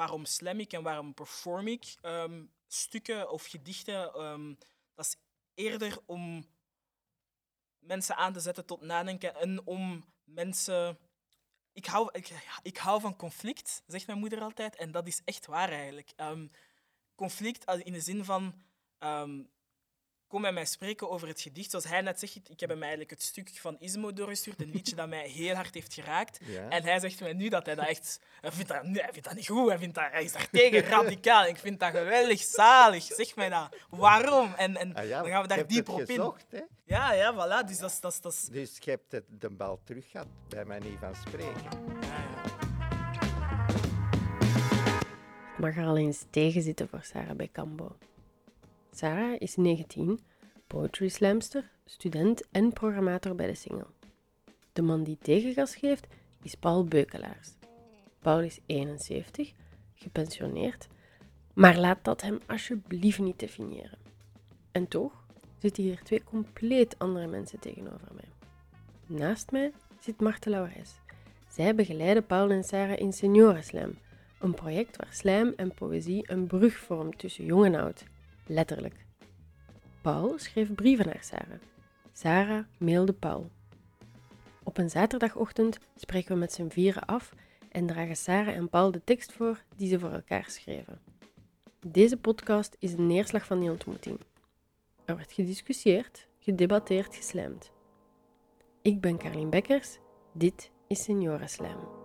waarom slam ik en waarom perform ik ehm, stukken of gedichten, ehm, dat is eerder om mensen aan te zetten tot nadenken en om mensen. Ik hou, ik, ik hou van conflict, zegt mijn moeder altijd, en dat is echt waar eigenlijk. Ehm, conflict als- in de zin van. Kom met mij spreken over het gedicht. Zoals hij net zegt, ik heb hem eigenlijk het stuk van Ismo doorgestuurd, een liedje dat mij heel hard heeft geraakt. Ja. En hij zegt mij nu dat hij dat echt... Hij vindt dat, nee, hij vindt dat niet goed, hij, vindt dat, hij is daar tegen, radicaal. Ik vind dat geweldig zalig, zeg mij dat. Waarom? En, en Ah ja, dan gaan we daar dieper op in. gezocht, hè? Ja, ja, voilà. Dus dat is... Dat dat is Dus je hebt het, de bal terug gehad, bij manier van spreken. ja, ja. Ik mag er al eens tegen zitten voor Sarah bij Cambo. Sarah is 19, poetry slamster, student en programmator bij de Single. De man die tegengas geeft is Paul Beukelaars. Paul is 71, gepensioneerd, maar laat dat hem alsjeblieft niet definiëren. En toch zitten hier twee compleet andere mensen tegenover mij. Naast mij zit Marten Laurijs. Zij begeleiden Paul en Sarah in Seniorenslam, een project waar slijm en poëzie een brug vormt tussen jong en oud. Letterlijk. Paul schreef brieven naar Sarah. Sarah mailde Paul. Op een zaterdagochtend spreken we met z'n vieren af en dragen Sarah en Paul de tekst voor die ze voor elkaar schreven. Deze podcast is een neerslag van die ontmoeting. Er werd gediscussieerd, gedebatteerd, geslijmd. Ik ben Carlien Bekkers, dit is Seniorenslam. Ik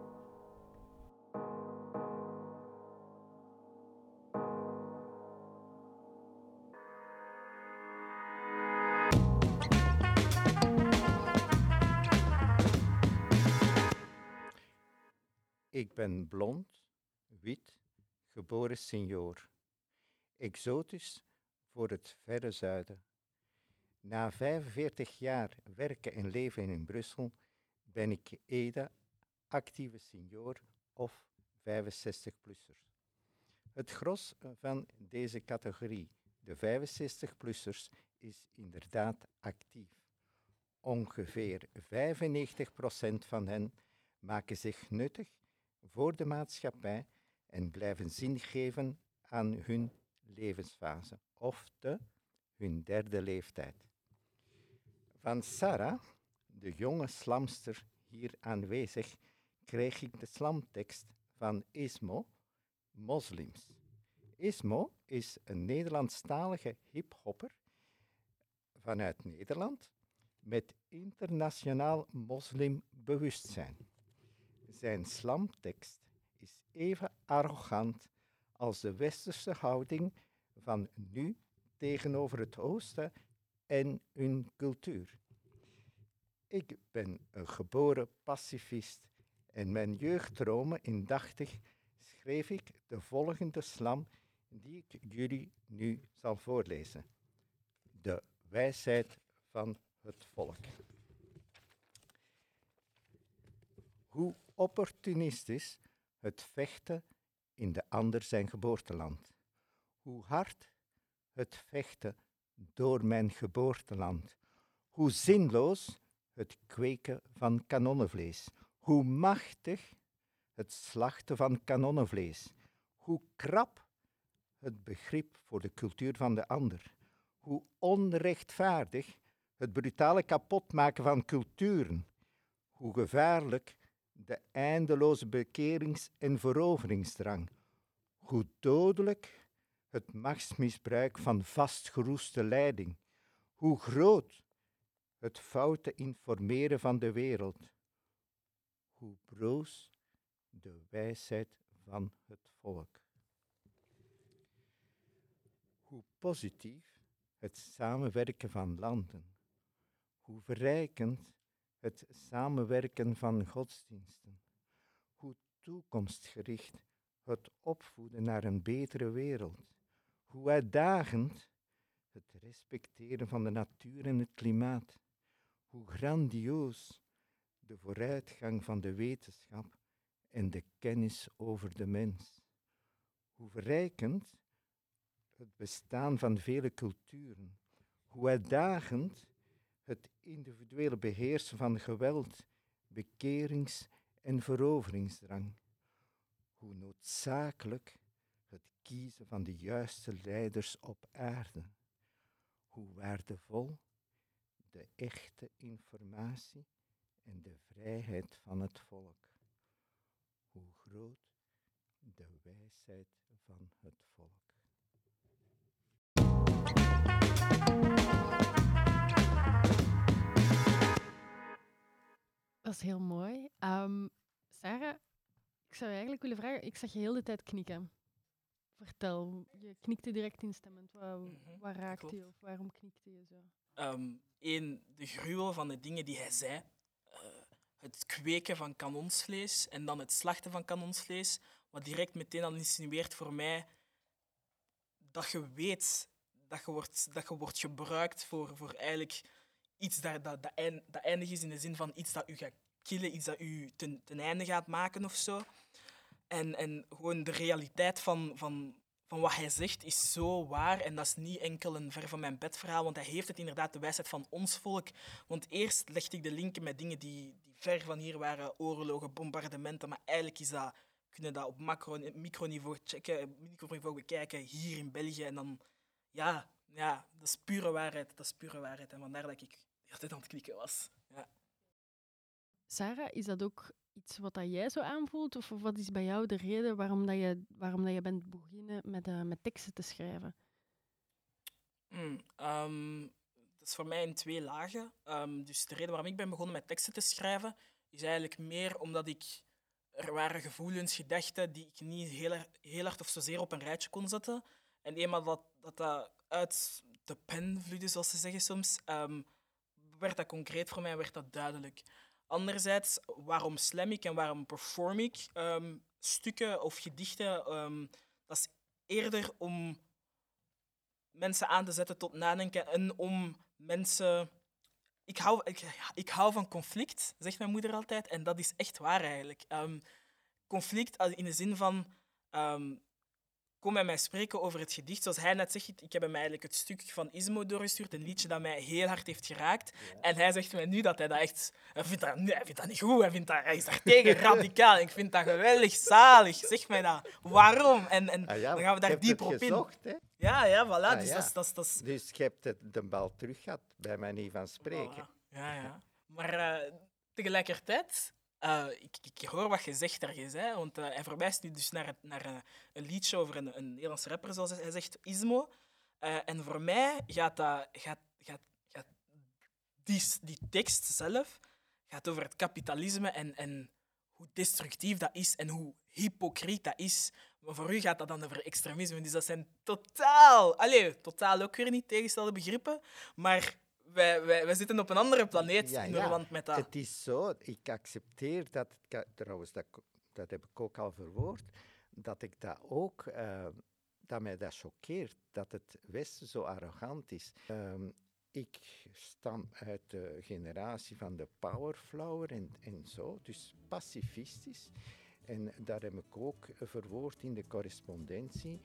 ben blond, wit, geboren senior. Exotisch voor het verre zuiden. Na 45 jaar werken en leven in Brussel ben ik EDA, actieve senior of 65-plusser. Het gros van deze categorie, de 65-plussers, is inderdaad actief. Ongeveer 95% van hen maken zich nuttig voor de maatschappij en blijven zin geven aan hun levensfase, of de hun derde leeftijd. Van Sarah, de jonge slamster hier aanwezig, kreeg ik de slamtekst van Ismo, Moslims. Ismo is een Nederlandstalige hiphopper vanuit Nederland met internationaal moslimbewustzijn. Zijn slamtekst is even arrogant als de westerse houding van nu tegenover het Oosten en hun cultuur. Ik ben een geboren pacifist en mijn jeugddromen indachtig schreef ik de volgende slam die ik jullie nu zal voorlezen. De wijsheid van het volk. Hoe opportunistisch het vechten in de ander zijn geboorteland. Hoe hard het vechten door mijn geboorteland. Hoe zinloos het kweken van kanonnenvlees. Hoe machtig het slachten van kanonnenvlees. Hoe krap het begrip voor de cultuur van de ander. Hoe onrechtvaardig het brutale kapotmaken van culturen. Hoe gevaarlijk de eindeloze bekerings- en veroveringsdrang. Hoe dodelijk het machtsmisbruik van vastgeroeste leiding. Hoe groot het foute informeren van de wereld. Hoe broos de wijsheid van het volk. Hoe positief het samenwerken van landen. Hoe verrijkend het samenwerken van godsdiensten. Hoe toekomstgericht het opvoeden naar een betere wereld. Hoe uitdagend het respecteren van de natuur en het klimaat. Hoe grandioos de vooruitgang van de wetenschap en de kennis over de mens. Hoe verrijkend het bestaan van vele culturen. Hoe uitdagend het individuele beheersen van geweld, bekerings- en veroveringsdrang. hoe noodzakelijk het kiezen van de juiste leiders op aarde, hoe waardevol de echte informatie en de vrijheid van het volk, hoe groot de wijsheid van het volk. Dat is heel mooi. Um, Sarah, ik zou eigenlijk willen vragen, ik zag je heel de tijd knikken. Vertel, je knikte direct instemmend. Waar, Mhm, waar raakte klopt. je of waarom knikte je zo? Eén, de gruwel van de dingen die hij zei. Eh, het kweken van kanonsvlees en dan het slachten van kanonsvlees. Wat direct meteen al insinueert voor mij dat je weet dat je wordt, dat je wordt gebruikt voor, voor eigenlijk iets dat, dat, dat, eind- dat eindig is in de zin van iets dat u gaat killen, iets dat u ten, ten einde gaat maken of zo. En, en gewoon de realiteit van, van, van wat hij zegt is zo waar. En dat is niet enkel een ver van mijn bed verhaal, want hij heeft het inderdaad de wijsheid van ons volk. Want eerst legde ik de linken met dingen die, die ver van hier waren, oorlogen, bombardementen. Maar eigenlijk is dat, kunnen dat op macro, microniveau checken, microniveau bekijken, hier in België. En dan, ja, ja, dat is pure waarheid. Dat is pure waarheid. En vandaar dat ik de hele tijd aan het klikken was. Ja. Sarah, is dat ook iets wat dat jij zo aanvoelt? Of wat is bij jou de reden waarom, dat je, waarom dat je bent beginnen met, eh, met teksten te schrijven? Mm, dat is voor mij in twee lagen. Ehm, dus de reden waarom ik ben begonnen met teksten te schrijven, is eigenlijk meer omdat ik... Er waren gevoelens, gedachten die ik niet heel, heel hard of zozeer op een rijtje kon zetten. En eenmaal dat dat, dat uit de pen vloeide, zoals ze zeggen soms, ehm, werd dat concreet voor mij, werd dat duidelijk. Anderzijds, waarom slam ik en waarom perform ik ehm, stukken of gedichten? ehm, dat is eerder om mensen aan te zetten tot nadenken en om mensen. Ik hou, ik, ik hou van conflict, zegt mijn moeder altijd, en dat is echt waar eigenlijk. Ehm, conflict als- in de zin van. Kom met mij spreken over het gedicht. Zoals hij net zegt, ik heb hem eigenlijk het stuk van Ismo doorgestuurd, een liedje dat mij heel hard heeft geraakt. En hij zegt mij nu dat hij dat echt... Hij vindt dat, nee, hij vindt dat niet goed, hij, vindt dat, hij is daar tegen, radicaal. Ik vind dat geweldig, zalig, zeg mij dat. Waarom? En, en Ah ja, dan gaan we daar dieper op in. hè? Ja, ja, voilà. Ah, dus ja. Dat, dat, dat. Dus je hebt het, de bal terug gehad, bij manier van spreken. Voilà. Ja, ja. Maar eh, tegelijkertijd, eh, ik, ik hoor wat je zegt ergens. Hè, want eh, hij verwijst nu dus naar, naar eh, een liedje over een, een Nederlandse rapper, zoals hij zegt, Ismo. En voor mij gaat, dat, gaat, gaat, gaat die, die tekst zelf gaat over het kapitalisme en, en hoe destructief dat is en hoe hypocriet dat is. Maar voor u gaat dat dan over extremisme. Dus dat zijn totaal, allee, totaal ook weer niet tegenstelde begrippen. Maar wij, wij, wij zitten op een andere planeet Ja, in ja. verband met dat. Het is zo, ik accepteer dat, trouwens, dat, dat heb ik ook al verwoord, dat ik dat ook, eh, dat mij dat choqueert, dat het Westen zo arrogant is. Ehm, ik stam uit de generatie van de powerflower en, en zo, dus pacifistisch. En daar heb ik ook verwoord in de correspondentie.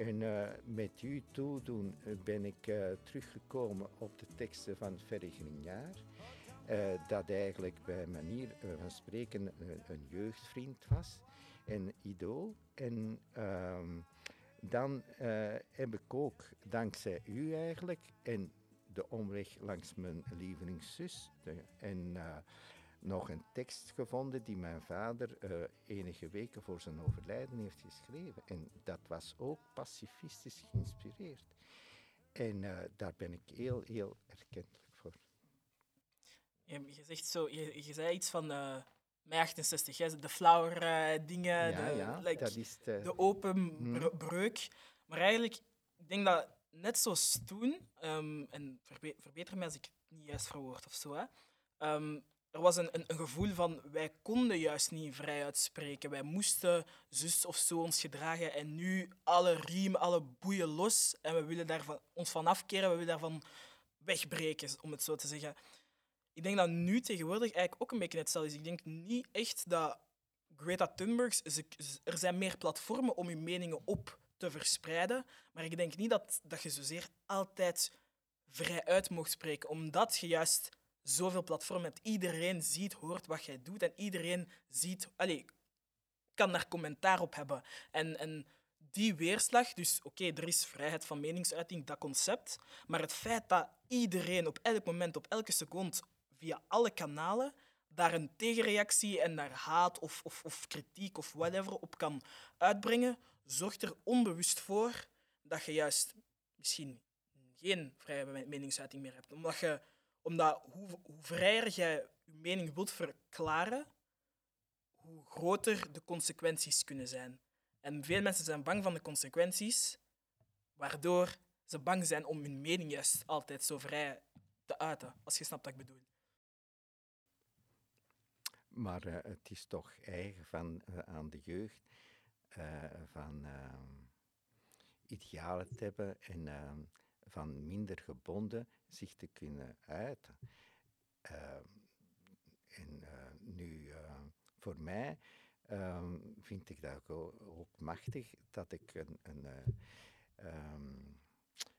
En eh, met u toedoen eh, ben ik eh, teruggekomen op de teksten van Ferry Grignard. dat eigenlijk bij manier van spreken een, jeugdvriend was, een idool. En ehm, dan heb ik ook, dankzij u eigenlijk, en de omweg langs mijn lievelingszus, en nog een tekst gevonden die mijn vader eh, enige weken voor zijn overlijden heeft geschreven. En dat was ook pacifistisch geïnspireerd. En eh, daar ben ik heel, heel erkentelijk voor. Je, je zegt zo, je, je zei iets van eh mei 68, hè, de flower dingen, ja, de, ja, like, dat is de... de open Mhm. bre- breuk. Maar eigenlijk, ik denk dat net zoals toen, ehm, en verbe- verbeter me als ik het niet juist verwoord of zo, hè, ehm, er was een, een, een gevoel van wij konden juist niet vrij uitspreken. Wij moesten zus of zo ons gedragen en nu alle riemen, alle boeien los en we willen daarvan, ons van afkeren, we willen daarvan wegbreken, om het zo te zeggen. Ik denk dat nu tegenwoordig eigenlijk ook een beetje hetzelfde is. Ik denk niet echt dat Greta Thunberg, er zijn meer platformen om je meningen op te verspreiden, maar ik denk niet dat, dat je zozeer altijd vrij uit mocht spreken, omdat je juist zoveel platformen hebt. Iedereen ziet, hoort wat jij doet en iedereen ziet, allez, kan daar commentaar op hebben. En, en die weerslag, dus oké, er is vrijheid van meningsuiting, dat concept, maar het feit dat iedereen op elk moment, op elke seconde, via alle kanalen, daar een tegenreactie en daar haat of, of, of kritiek of whatever op kan uitbrengen, zorgt er onbewust voor dat je juist misschien geen vrije meningsuiting meer hebt. Omdat, je, omdat hoe, vrijer jij je mening wilt verklaren, hoe groter de consequenties kunnen zijn. En veel mensen zijn bang van de consequenties, waardoor ze bang zijn om hun mening juist altijd zo vrij te uiten, als je snapt wat ik bedoel. Maar uh, het is toch eigen van, uh, aan de jeugd uh, van idealen te hebben en ehm, van minder gebonden zich te kunnen uiten. Ehm, en nu, voor mij ehm, vind ik dat ook, machtig dat ik een, een,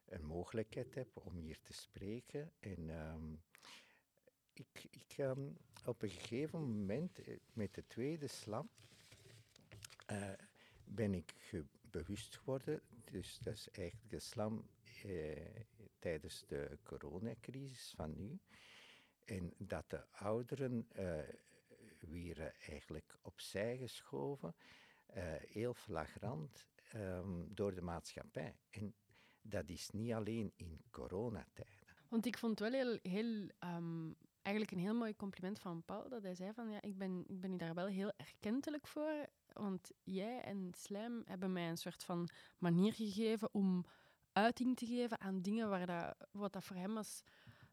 een mogelijkheid heb om hier te spreken. En ik, ik op een gegeven moment, eh, met de tweede slam, ben ik bewust geworden, dus dat is eigenlijk de slam tijdens de coronacrisis van nu, en dat de ouderen weer eigenlijk opzij geschoven, heel flagrant um, door de maatschappij. En dat is niet alleen in coronatijden. Want ik vond wel heel, heel um, eigenlijk een heel mooi compliment van Paul, dat hij zei van ja, ik ben, ik ben daar wel heel erkentelijk voor, want jij en Slijm hebben mij een soort van manier gegeven om uiting te geven aan dingen waar dat, wat dat voor hem als,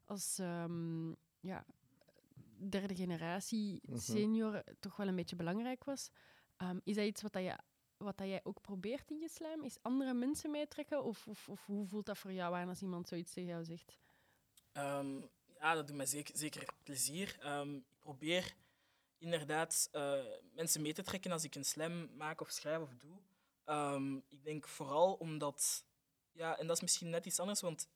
als um, ja, derde generatie mhm. senior toch wel een beetje belangrijk was. Um, is dat iets wat, dat je, wat dat jij ook probeert in je slijm? Is andere mensen meetrekken? Of, of, of hoe voelt dat voor jou aan als iemand zoiets tegen jou zegt? Um, ja, dat doet mij zeker, zeker plezier. Ehm, ik probeer inderdaad uh, mensen mee te trekken als ik een slam maak of schrijf of doe. Um, ik denk vooral omdat, ja, en dat is misschien net iets anders, want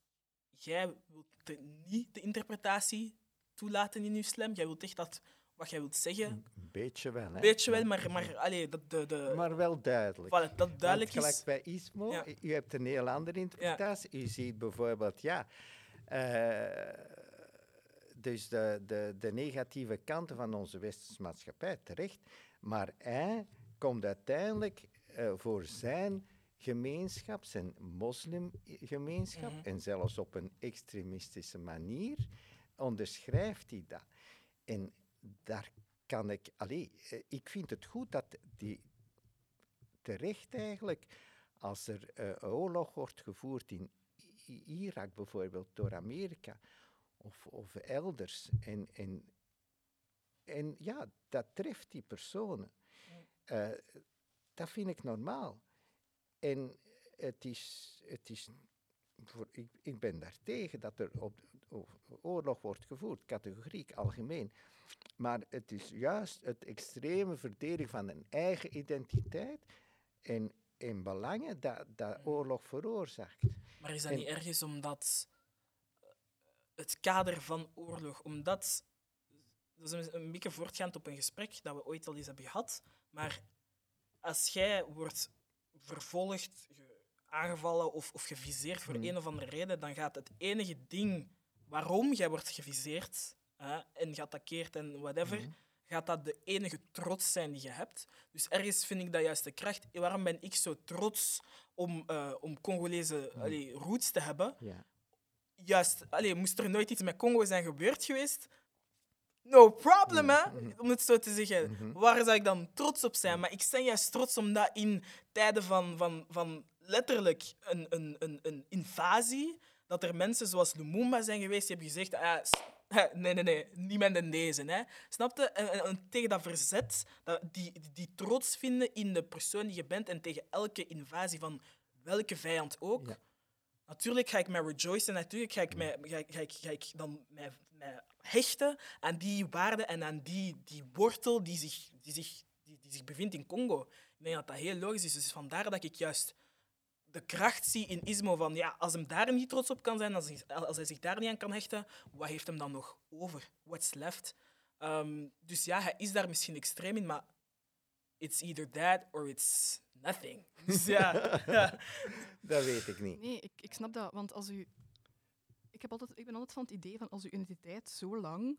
jij wilt niet de interpretatie toelaten in je slam. Jij wilt echt dat wat jij wilt zeggen. Een beetje wel, hè? beetje wel, maar, maar, allee, dat, de, de, maar wel duidelijk. Voilà, dat duidelijk is. Gelijk bij Ismo, ja. u hebt een heel andere interpretatie. Ja. U ziet bijvoorbeeld, ja. Uh, dus de, de, de negatieve kanten van onze westerse maatschappij, terecht. Maar hij komt uiteindelijk uh, voor zijn gemeenschap, zijn moslimgemeenschap, mm en zelfs op een extremistische manier, onderschrijft hij dat. En daar kan ik, allee, eh, ik vind het goed dat die terecht eigenlijk, als er uh, oorlog wordt gevoerd in Irak bijvoorbeeld door Amerika, of, of elders. En, en, en ja, dat treft die personen. Uh, dat vind ik normaal. En het is, het is voor, ik, ik ben daar tegen dat er op, op, oorlog wordt gevoerd, categoriek, algemeen. Maar het is juist het extreme verdedigen van een eigen identiteit en, en belangen dat, dat oorlog veroorzaakt. Maar is dat niet ergens omdat het kader van oorlog. Omdat, dat is een beetje voortgaand op een gesprek dat we ooit al eens hebben gehad, maar als jij wordt vervolgd, aangevallen of, of geviseerd voor hmm. een of andere reden, dan gaat het enige ding waarom jij wordt geviseerd hè, en geattaqueerd en whatever, hmm. gaat dat de enige trots zijn die je hebt. Dus ergens vind ik dat juist de kracht. Waarom ben ik zo trots om, uh, om Congolese mm. roots te hebben? Juist, allee, moest er nooit iets met Congo zijn gebeurd geweest, no problem, hè? Mm-hmm. om het zo te zeggen. Mm-hmm. Waar zou ik dan trots op zijn? Maar ik ben juist trots omdat in tijden van, van, van letterlijk een, een, een, een invasie, dat er mensen zoals Lumumba zijn geweest die hebben gezegd, ah, nee, nee, nee, niemand in deze. Hè. Snapte? En, en, tegen dat verzet, dat, die, die trots vinden in de persoon die je bent en tegen elke invasie van welke vijand ook. Natuurlijk ga ik mij rejoicen, natuurlijk ga ik, mij, ga, ga, ik, ga ik dan mij, mij, hechten aan die waarde en aan die, die wortel die zich, die, zich, die, die zich bevindt in Congo. Ik denk dat dat heel logisch is. Dus vandaar dat ik juist de kracht zie in Ismo van ja, als hem daar niet trots op kan zijn, als hij, als hij zich daar niet aan kan hechten, wat heeft hem dan nog over? What's left? Um, dus ja, hij is daar misschien extreem in, maar it's either that or it's nothing. Dus ja, ja. Dat weet ik niet. Nee, ik, ik snap dat. Want als u... Ik, heb altijd, ik ben altijd van het idee van als uw identiteit zo lang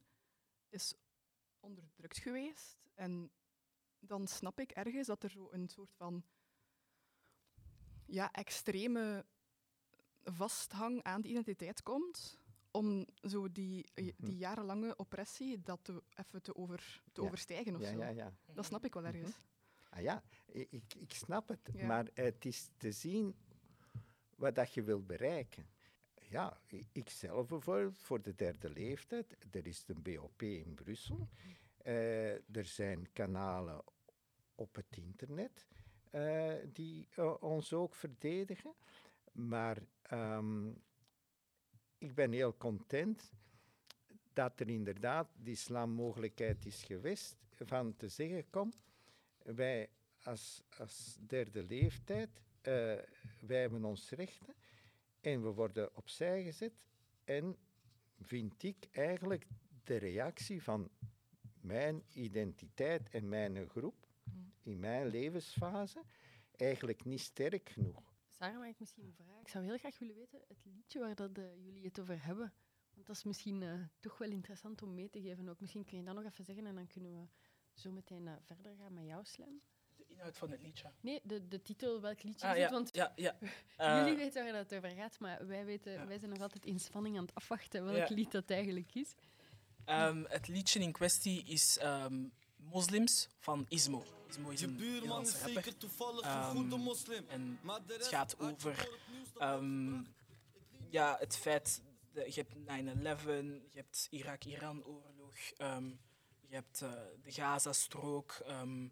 is onderdrukt geweest, en dan snap ik ergens dat er zo een soort van ja, extreme vasthang aan die identiteit komt, om zo die, die Mhm. jarenlange oppressie dat te, even te, over, te Ja. overstijgen of Ja, zo. ja, ja. Dat snap ik wel Mhm. ergens. Ah ja, ik, ik snap het, maar het is te zien wat dat je wilt bereiken. Ja, ik zelf bijvoorbeeld, voor de derde leeftijd, er is de BOP in Brussel. Eh, er zijn kanalen op het internet eh, die eh, ons ook verdedigen. Maar ehm, ik ben heel content dat er inderdaad die slammogelijkheid is geweest van te zeggen, kom, wij als, als derde leeftijd, wij hebben ons rechten en we worden opzij gezet. En vind ik eigenlijk de reactie van mijn identiteit en mijn groep in mijn levensfase eigenlijk niet sterk genoeg. Sarah, mag ik misschien een vraag? Ik zou heel graag willen weten, het liedje waar dat, eh, jullie het over hebben. Want dat is misschien eh, toch wel interessant om mee te geven ook. Misschien kun je dat nog even zeggen en dan kunnen we zo meteen eh, verder gaan met jouw slam. Inhoud van het liedje. Nee, de, de titel, welk liedje Ah, is ja, het? Want ja, ja. Eh, jullie weten waar dat over gaat, maar wij, weten, Ja. wij zijn nog altijd in spanning aan het afwachten welk Ja. lied dat eigenlijk is. Ehm, het liedje in kwestie is ehm, Moslims van Ismo. Ismo is Je een buurman Nederlandse is rapper. zeker toevallig Ehm, een goede moslim. En het gaat over het ehm, ja, het feit dat je hebt 9-11, je hebt Irak-Iran-oorlog, ehm, je hebt eh, de Gazastrook, ehm,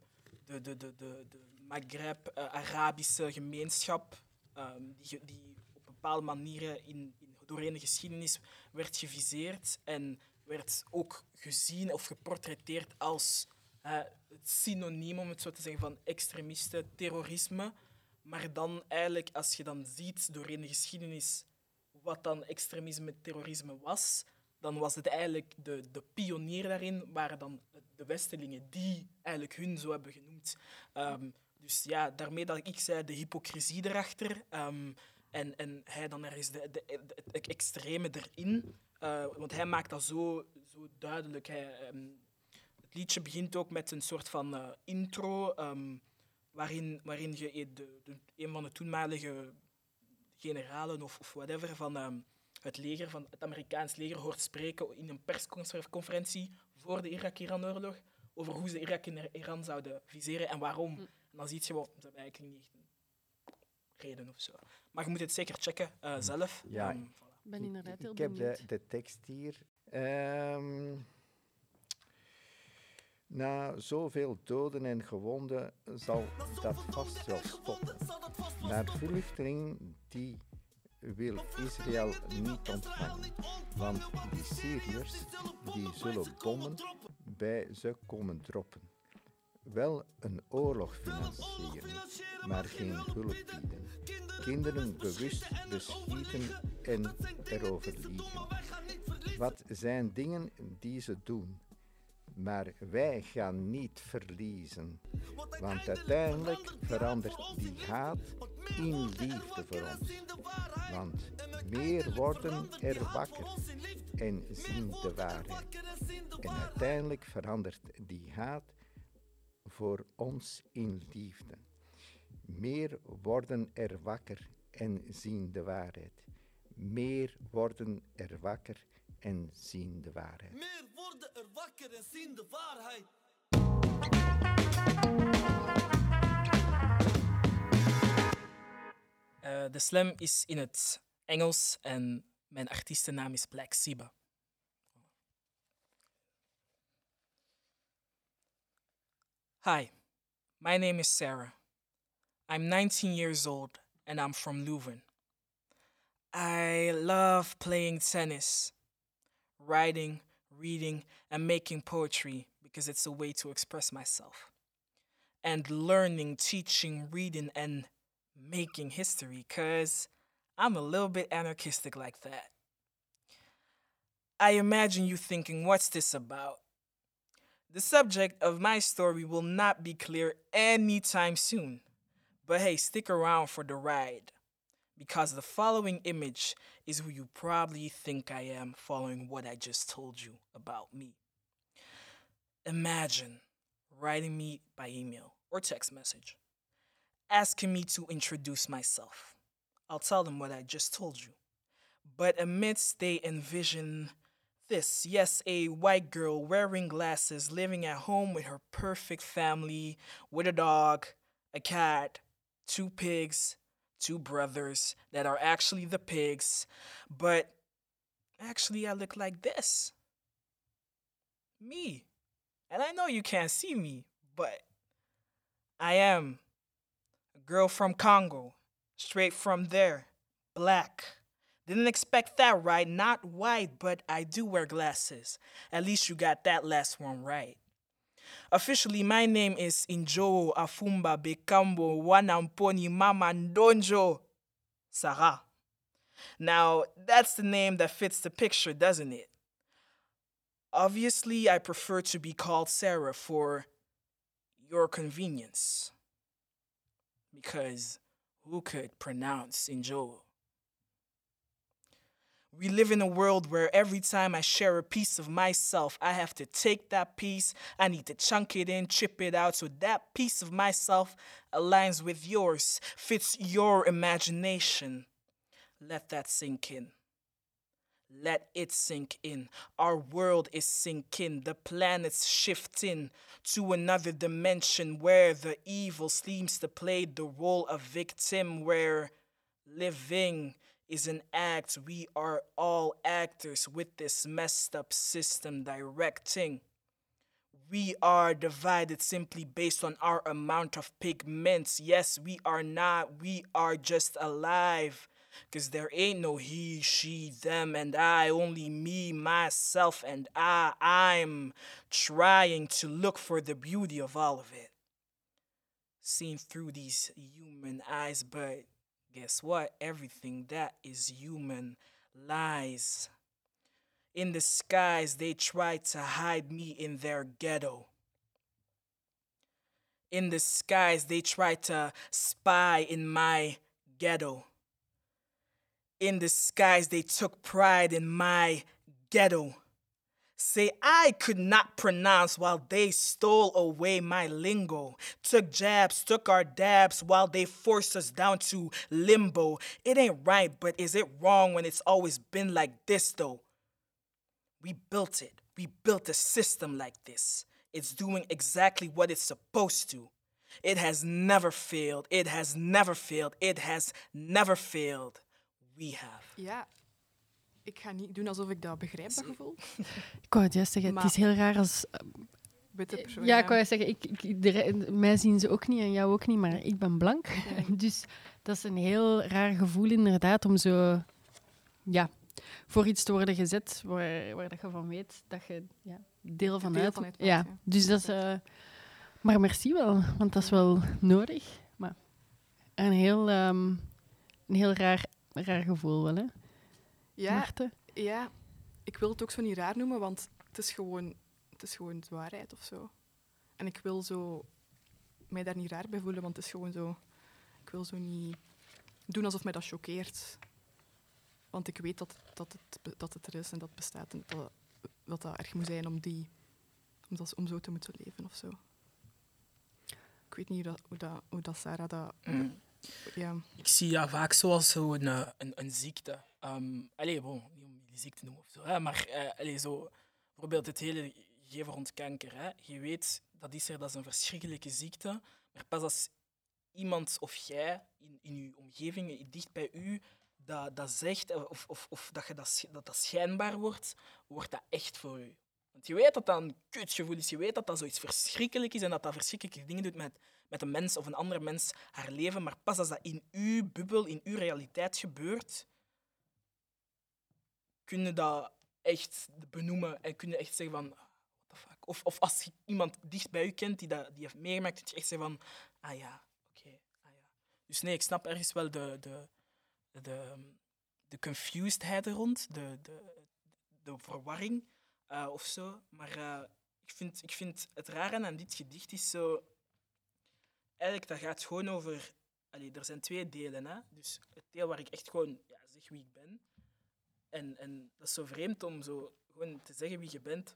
de, de, de, de, de Maghreb-Arabische gemeenschap, ehm, die, die op bepaalde manieren in, in, doorheen de geschiedenis werd geviseerd en werd ook gezien of geportretteerd als eh, het synoniem, om het zo te zeggen, van extremisten, terrorisme. Maar dan eigenlijk, als je dan ziet doorheen de geschiedenis wat dan extremisme, terrorisme was, dan was het eigenlijk de, de pionier daarin, waren dan de Westelingen die eigenlijk hun zo hebben genoemd. Ehm, dus ja, daarmee dat ik zei, de hypocrisie erachter. ehm, en, en hij dan ergens de, de, de- het extreme erin. Eh, want hij maakt dat zo, zo duidelijk. Hij, ehm, het liedje begint ook met een soort van eh, intro, waarin, waarin je e- de, de, een van de toenmalige generalen of, of whatever van het leger, van het Amerikaans leger, hoort spreken in een persconferentie voor de Irak-Iran-oorlog over hoe ze Irak en Iran zouden viseren en waarom. En dan zie je, wel, ze hebben eigenlijk niet echt een reden of zo. Maar je moet het zeker checken eh, zelf. Ja. Voilà. Ik ben inderdaad heel ik heb de, de tekst hier. Ehm, na zoveel doden en gewonden zal dat vast wel stoppen. Maar de vluchteling die wil Israël niet ontvangen. Want die Syriërs die zullen bommen bij ze komen droppen. Wel een oorlog financieren, maar geen hulp bieden. Kinderen bewust beschieten en erover liegen. Wat zijn dingen die ze doen? Maar wij gaan niet verliezen. Want uiteindelijk verandert die haat in liefde voor ons. Want meer worden er wakker en zien de waarheid. En uiteindelijk verandert die haat voor ons in liefde. Meer worden er wakker en zien de waarheid. Meer worden er wakker en zien de waarheid. Meer worden er wakker en zien de waarheid. Eh, de slam is in het Engels en mijn artiestennaam is Black Siba. Hi, my name is Sarah. I'm 19 years old and I'm from Leuven. I love playing tennis, writing, reading, and making poetry because it's a way to express myself. And learning, teaching, reading, and making history because I'm a little bit anarchistic like that. I imagine you thinking, what's this about? The subject of my story will not be clear anytime soon. But hey, stick around for the ride. Because the following image is who you probably think I am following what I just told you about me. Imagine writing me by email or text message, asking me to introduce myself. I'll tell them what I just told you. But amidst they envision this yes, a white girl wearing glasses, living at home with her perfect family, with a dog, a cat, two pigs, two brothers that are actually the pigs, but actually I look like this. Me. And I know you can't see me, but I am girl from Congo, straight from there, black. Didn't expect that right, not white, but I do wear glasses. At least you got that last one right. Officially, my name is Injo Afumba Bekambo Wanamponi Mama Ndonjo Sarah. Now, that's the name that fits the picture, doesn't it? Obviously, I prefer to be called Sarah for your convenience. Because who could pronounce Injo? We live in a world where every time I share a piece of myself, I have to take that piece, I need to chunk it in, chip it out, so that piece of myself aligns with yours, fits your imagination. Let that sink in. Let it sink in. Our world is sinking. The planet's shifting to another dimension where the evil seems to play the role of victim, where living is an act. We are all actors with this messed up system directing. We are divided simply based on our amount of pigments. Yes, we are not. We are just alive. Cause there ain't no he, she, them, and I, only me, myself, and I. I'm trying to look for the beauty of all of it. Seen through these human eyes, but guess what? Everything that is human lies. In the skies, they try to hide me in their ghetto. In the skies, they try to spy in my ghetto. In disguise, they took pride in my ghetto. Say I could not pronounce while they stole away my lingo. Took jabs, took our dabs while they forced us down to limbo. It ain't right, but is it wrong when it's always been like this though? We built it. We built a system like this. It's doing exactly what it's supposed to. It has never failed. It has never failed. It has never failed. We have. Ja, ik ga niet doen alsof ik dat begrijp, dat gevoel. Ik wou het juist zeggen, het is heel raar als... Witte persoon. Ja, ik wou juist zeggen, ik, ik, de mij zien ze ook niet en jou ook niet, maar ik ben blank. Dus dat is een heel raar gevoel inderdaad, om zo... Ja, voor iets te worden gezet waar, waar dat je van weet dat je ja, deel van deel uit... van uitmaakt, ja, ja. dus dat is... eh, maar merci wel, want dat is wel nodig. Maar een heel, ehm, een heel raar, raar gevoel wel, hè, Ja, Marten? ja, ik wil het ook zo niet raar noemen, want het is gewoon, het is gewoon de waarheid of zo. En ik wil zo mij daar niet raar bij voelen, want het is gewoon zo. Ik wil zo niet doen alsof mij dat choqueert. Want ik weet dat, dat, het, dat het er is en dat het bestaat en dat dat, dat erg moet zijn om, die, om, dat, om zo te moeten leven of zo. Ik weet niet hoe dat, hoe dat, hoe dat Sarah dat. Mm. Ja. Ik zie ja vaak zoals zo'n eh, een, een ziekte. Um, allee, bon, niet om die ziekte te noemen of zo, maar allee, zo, bijvoorbeeld het hele geven rond kanker. Hè. Je weet, dat is er, dat is een verschrikkelijke ziekte. Maar pas als iemand of jij in, in je omgeving, dicht bij u, dat, dat zegt, eh, of, of, of dat, je dat, dat dat schijnbaar wordt, wordt dat echt voor u. Want je weet dat dat een kutgevoel is. Je weet dat dat zoiets verschrikkelijk is en dat dat verschrikkelijke dingen doet met, met een mens of een andere mens haar leven. Maar pas als dat in uw bubbel, in uw realiteit gebeurt, kun je dat echt benoemen en kun je echt zeggen van, what the fuck. Of, of als je iemand dicht bij u kent die dat die heeft meegemaakt, kun je echt zeggen van, ah ja, oké, ah ja. Dus nee, ik snap ergens wel de, de, de, de confusedheid er rond, de, de, de verwarring eh, of zo. Maar eh, ik vind, ik vind het rare aan dit gedicht is zo... Eigenlijk, dat gaat gewoon over... Allee, er zijn twee delen. Hè? Dus het deel waar ik echt gewoon ja, zeg wie ik ben. En, en dat is zo vreemd om zo gewoon te zeggen wie je bent,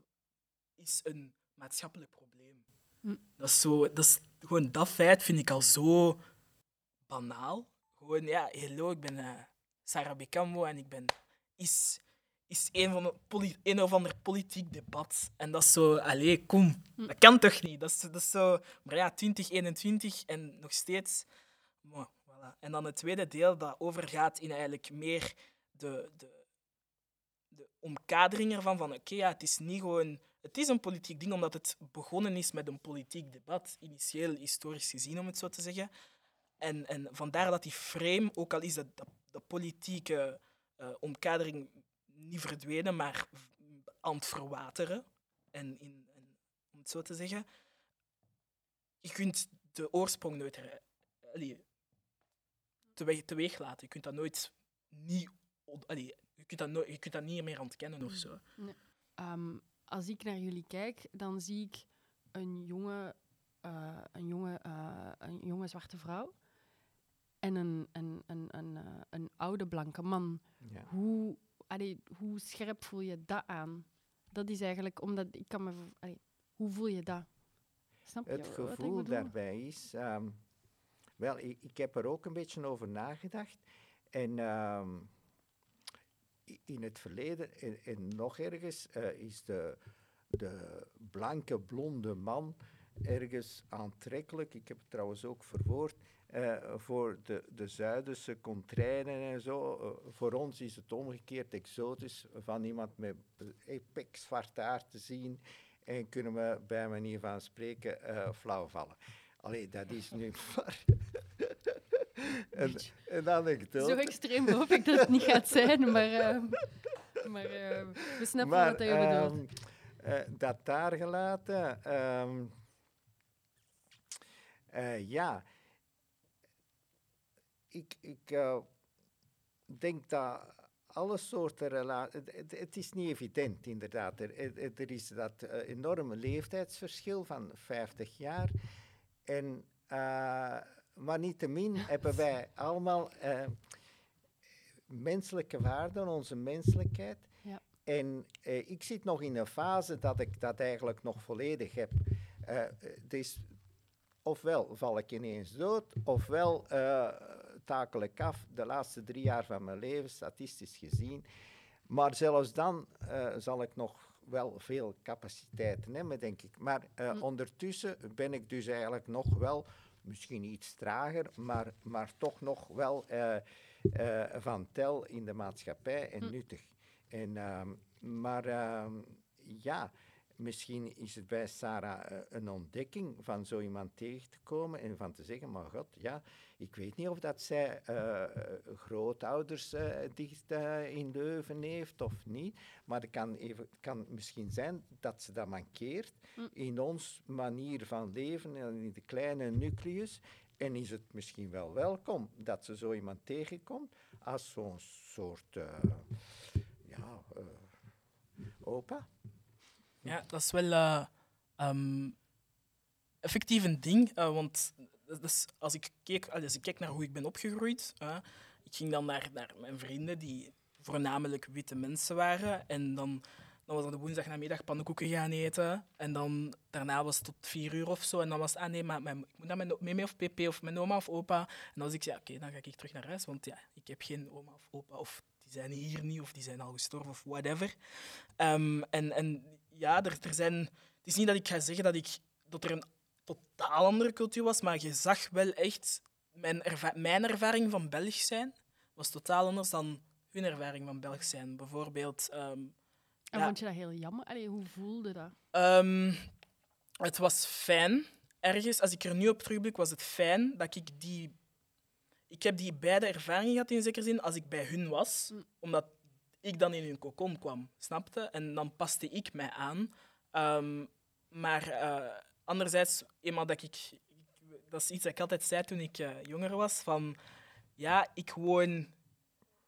is een maatschappelijk probleem. Hm. Dat is zo... Dat is, gewoon dat feit vind ik al zo banaal. Gewoon, ja, hallo, ik ben eh, Sarah Bekambo en ik ben... Is, is een, van de een of ander politiek debat. En dat is zo... Allee, kom. Dat kan toch niet? Dat is, dat zo... Maar ja, 2021 en nog steeds... Voilà. En dan het tweede deel dat overgaat in eigenlijk meer de, de, de omkadering ervan. Van oké, ja, het is niet gewoon... Het is een politiek ding omdat het begonnen is met een politiek debat. Initieel, historisch gezien, om het zo te zeggen. En, en vandaar dat die frame, ook al is dat, dat politieke eh, omkadering niet verdwenen, maar aan het verwateren. En, in, en, om het zo te zeggen, je kunt de oorsprong nooit her- allee, teweeg, teweeg laten. Je kunt dat nooit niet, allee, je kunt dat, nooit, je kunt dat niet meer ontkennen of zo. Ehm, als ik naar jullie kijk, dan zie ik een jonge, eh, een jonge, eh, een jonge zwarte vrouw en een, een, een, een, eh, een oude blanke man. Ja. Hoe, allee, hoe scherp voel je dat aan? Dat is eigenlijk omdat ik kan me. allee, hoe voel je dat? Snap je Het gevoel daarbij is. ehm, wel, ik, ik heb er ook een beetje over nagedacht. En ehm, in het verleden, en, en nog ergens, eh, is de, de blanke, blonde man ergens aantrekkelijk. Ik heb het trouwens ook verwoord. Eh, voor de, de Zuiderse contrainen en zo. Eh, voor ons is het omgekeerd exotisch van iemand met eh, zwart haar te zien. En kunnen we bij manier van spreken eh flauw vallen. Allee, dat is nu maar een anekdote. Zo extreem hoop ik dat het niet gaat zijn, maar, maar we snappen maar wat je bedoelt. ehm, eh, dat daar gelaten. ehm, eh, ja, ik, ik eh, denk dat alle soorten relaties. Het, het- is niet evident, inderdaad. Er, er- is dat eh, enorme leeftijdsverschil van 50 jaar. En, eh, maar niettemin hebben wij allemaal menselijke waarden, onze menselijkheid. Ja. En ik zit nog in een fase dat ik dat eigenlijk nog volledig heb. Is, ofwel val ik ineens dood, ofwel takel ik af de laatste drie jaar van mijn leven, statistisch gezien. Maar zelfs dan eh, zal ik nog wel veel capaciteiten hebben, denk ik. Maar eh, Hm. ondertussen ben ik dus eigenlijk nog wel, misschien iets trager, maar, maar toch nog wel eh, van tel in de maatschappij en Hm. nuttig. En, ehm, maar ehm, ja, misschien is het bij Sarah eh, een ontdekking van zo iemand tegen te komen en van te zeggen, maar god, ja, ik weet niet of dat zij eh, grootouders dicht in Leuven heeft of niet, maar het kan, even, kan misschien zijn dat ze dat mankeert Hm. in ons manier van leven en in de kleine nucleus. En is het misschien wel welkom dat ze zo iemand tegenkomt als zo'n soort ja, opa. Ja, dat is wel eh, ehm, effectief een ding. eh, want als, ik keek, als ik kijk naar hoe ik ben opgegroeid, ik ging dan naar, naar mijn vrienden die voornamelijk witte mensen waren. En dan, dan was dat de woensdag namiddag pannenkoeken gaan eten. En dan daarna was het tot vier uur of zo. En dan was het, ah nee, maar mijn, ik moet naar mijn of pp of mijn oma of opa. En dan was ik, ja, oké, dan ga ik terug naar huis. Want ja, ik heb geen oma of opa of die zijn hier niet of die zijn al gestorven of whatever. Ehm, en, en ja, er, er zijn... Het is niet dat ik ga zeggen dat, ik, dat er een totaal andere cultuur was, maar je zag wel echt... Mijn, erva- mijn ervaring van Belg zijn was totaal anders dan hun ervaring van Belg zijn. Bijvoorbeeld... ehm, En ja. vond je dat heel jammer? Allee, hoe voelde dat? Ehm, het was fijn. Ergens, als ik er nu op terugblik, was het fijn dat ik die... Ik heb die beide ervaringen gehad in zekere zin als ik bij hun was. Mm. Omdat ik dan in hun kokon kwam, snapte? En dan paste ik mij aan. Ehm, maar eh, anderzijds, eenmaal dat ik... Dat is iets dat ik altijd zei toen ik eh, jonger was. Van, ja, ik woon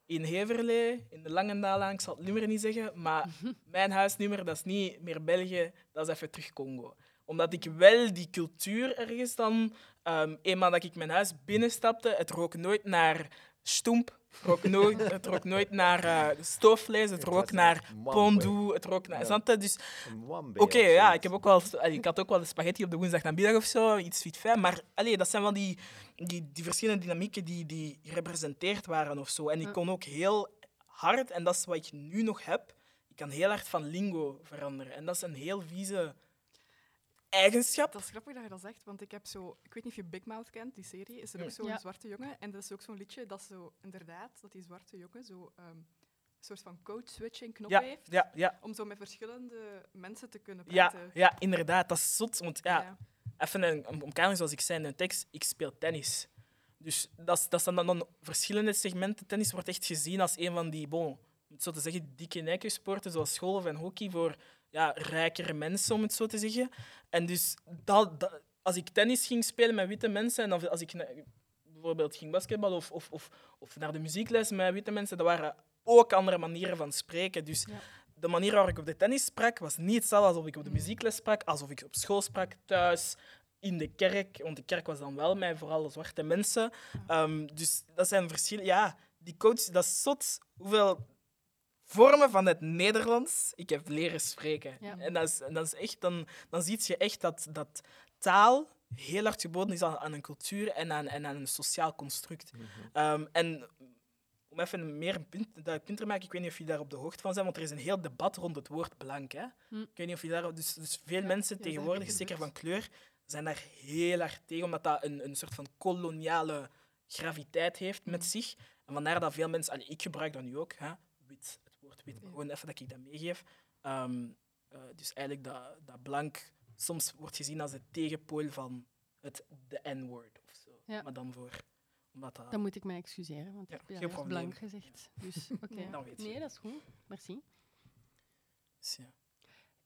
in Heverlee, in de Langendalaan, ik zal het nummer niet zeggen, maar mijn huisnummer, dat is niet meer België, dat is even terug Congo. Omdat ik wel die cultuur ergens dan... ehm eenmaal dat ik mijn huis binnenstapte, het rook nooit naar stoemp, het rook nooit, het rook nooit naar eh, stoofvlees, het Het rook naar pondu, het rook naar... Ja. Dus Oké, ja, ik, heb ook wel, ik had ook wel de spaghetti op de woensdagnamiddag of zo, iets fit fijn. Maar allee, dat zijn wel die, die, die verschillende dynamieken die, die gerepresenteerd waren of zo. En ik kon ook heel hard, en dat is wat ik nu nog heb, ik kan heel hard van lingo veranderen. En dat is een heel vieze eigenschap. Dat is grappig dat je dat zegt, want ik heb zo... Ik weet niet of je Big Mouth kent, die serie. Is er ook zo'n Ja. zwarte jongen. En dat is ook zo'n liedje dat zo... Inderdaad, dat die zwarte jongen zo... ehm, een soort van code-switching knop Ja, heeft. ja, ja, Om zo met verschillende mensen te kunnen ja, praten. ja, inderdaad. Dat is zot. Want ja, Ja. even een om- omkadering zoals ik zei in een tekst, ik speel tennis. Dus dat, dat zijn dan, dan verschillende segmenten. Tennis wordt echt gezien als een van die, bon, zo te zeggen, dikke nekkensporten, zoals golf en hockey, voor ja, rijkere mensen, om het zo te zeggen. En dus dat, dat- als ik tennis ging spelen met witte mensen, en als ik bijvoorbeeld ging basketballen of, of, of, of naar de muziekles met witte mensen, dat waren ook andere manieren van spreken. Dus Ja. de manier waarop ik op de tennis sprak, was niet hetzelfde alsof ik op de Mm. muziekles sprak, alsof ik op school sprak, thuis, in de kerk. Want de kerk was dan wel met vooral zwarte mensen. Ehm, dus dat zijn verschillen. Ja, die coach, dat is zot hoeveel vormen van het Nederlands ik heb leren spreken. Ja. En dat is, en dat is echt, dan, dan zie je echt dat, dat taal heel hard geboden is aan, aan een cultuur en aan, en aan een sociaal construct. Ehm, en om even meer een punt, dat punt te maken, ik weet niet of jullie daar op de hoogte van zijn, want er is een heel debat rond het woord blank. Hè? Hm. Ik weet niet of je daar... Dus, dus veel Ja, mensen ja, tegenwoordig, zeker van kleur, zijn daar heel hard tegen, omdat dat een, een soort van koloniale graviteit heeft met Hm. zich. En vandaar dat veel mensen... allee, ik gebruik dat nu ook, hè? wit, het maar Ja. gewoon even dat ik dat meegeef. Ehm, eh, dus eigenlijk dat, dat blank soms wordt gezien als de tegenpool van het de N-word of zo. Ja. Maar dan voor... Omdat dat... Dan moet ik mij excuseren, want Ja, ik heb blank gezegd. Dus oké. Dan weet je. Nee, dat is goed. Merci. ja.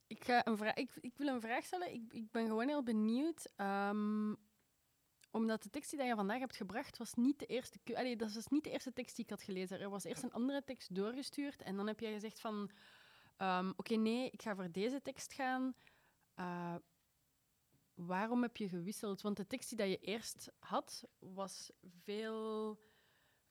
Ik, ga een vraag, ik, ik wil een vraag stellen. Ik, ik ben gewoon heel benieuwd. ehm, omdat de tekst die je vandaag hebt gebracht, was niet de eerste... dat was niet de eerste tekst die ik had gelezen. Er was eerst een andere tekst doorgestuurd. En dan heb jij gezegd van... ehm, Oké, nee, ik ga voor deze tekst gaan. Eh, waarom heb je gewisseld? Want de tekst die je eerst had, was veel,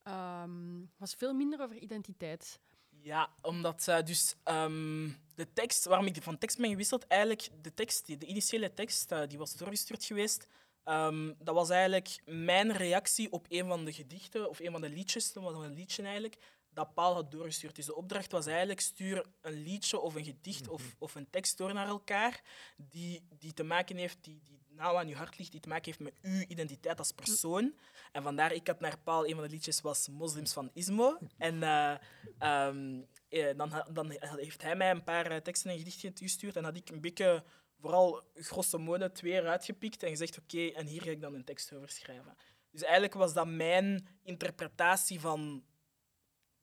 ehm, was veel minder over identiteit. Ja, omdat dus ehm, de tekst, waarom ik van tekst ben gewisseld, eigenlijk de tekst, de initiële tekst, eh, die was doorgestuurd geweest. Ehm, dat was eigenlijk mijn reactie op een van de gedichten, of een van de liedjes, dat was een liedje eigenlijk, dat Paul had doorgestuurd. Dus de opdracht was eigenlijk, stuur een liedje of een gedicht of, of een tekst door naar elkaar, die, die te maken heeft, die, die nauw aan je hart ligt, die te maken heeft met uw identiteit als persoon. En vandaar, ik had naar Paul, een van de liedjes was Moslims van Ismo. En eh, ehm, eh, dan, dan heeft hij mij een paar eh, teksten en gedichten gestuurd. En had ik een beetje, vooral grosso modo, twee eruit gepikt en gezegd: Oké, en hier ga ik dan een tekst over schrijven. Dus eigenlijk was dat mijn interpretatie van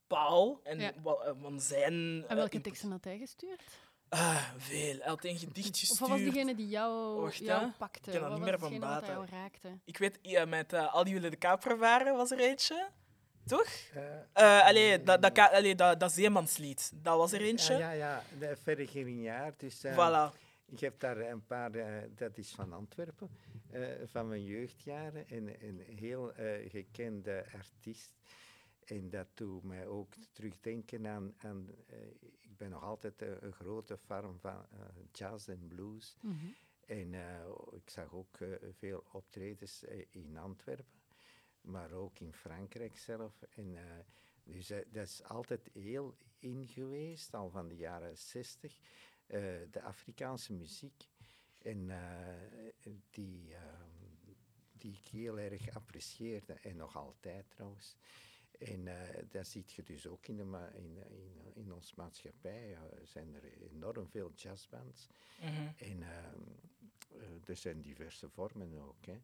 Paul en Ja. eh, van zijn. En eh, welke teksten had hij gestuurd? Ah, veel. Hij had een gedicht Of gestuurd. was diegene die jou, Wacht, jou pakte? Ik ken dat niet meer van raakte? Ik weet, ja, met eh, Al die willen de kaper waren, was er eentje. Toch? Eh, Eh allee, dat, dat, allee, dat, dat zeemanslied, dat was er eentje. Ja, ja, ja. De verre Grignard. Dus, Voilà. Ik heb daar een paar, eh, dat is van Antwerpen, eh, van mijn jeugdjaren. Een, een heel eh, gekende artiest. En dat doet mij ook terugdenken aan. aan ik ben nog altijd een grote fan van jazz en blues. Mhm. En ik zag ook veel optredens in Antwerpen, maar ook in Frankrijk zelf. En, dus dat is altijd heel in geweest, al van de jaren zestig, de Afrikaanse muziek. En eh, die, ehm, die ik heel erg apprecieerde, en nog altijd trouwens. En eh, dat zie je dus ook in, de in, in, in onze maatschappij. eh, zijn er enorm veel jazzbands. Mhm. En eh, er zijn diverse vormen ook. Hè.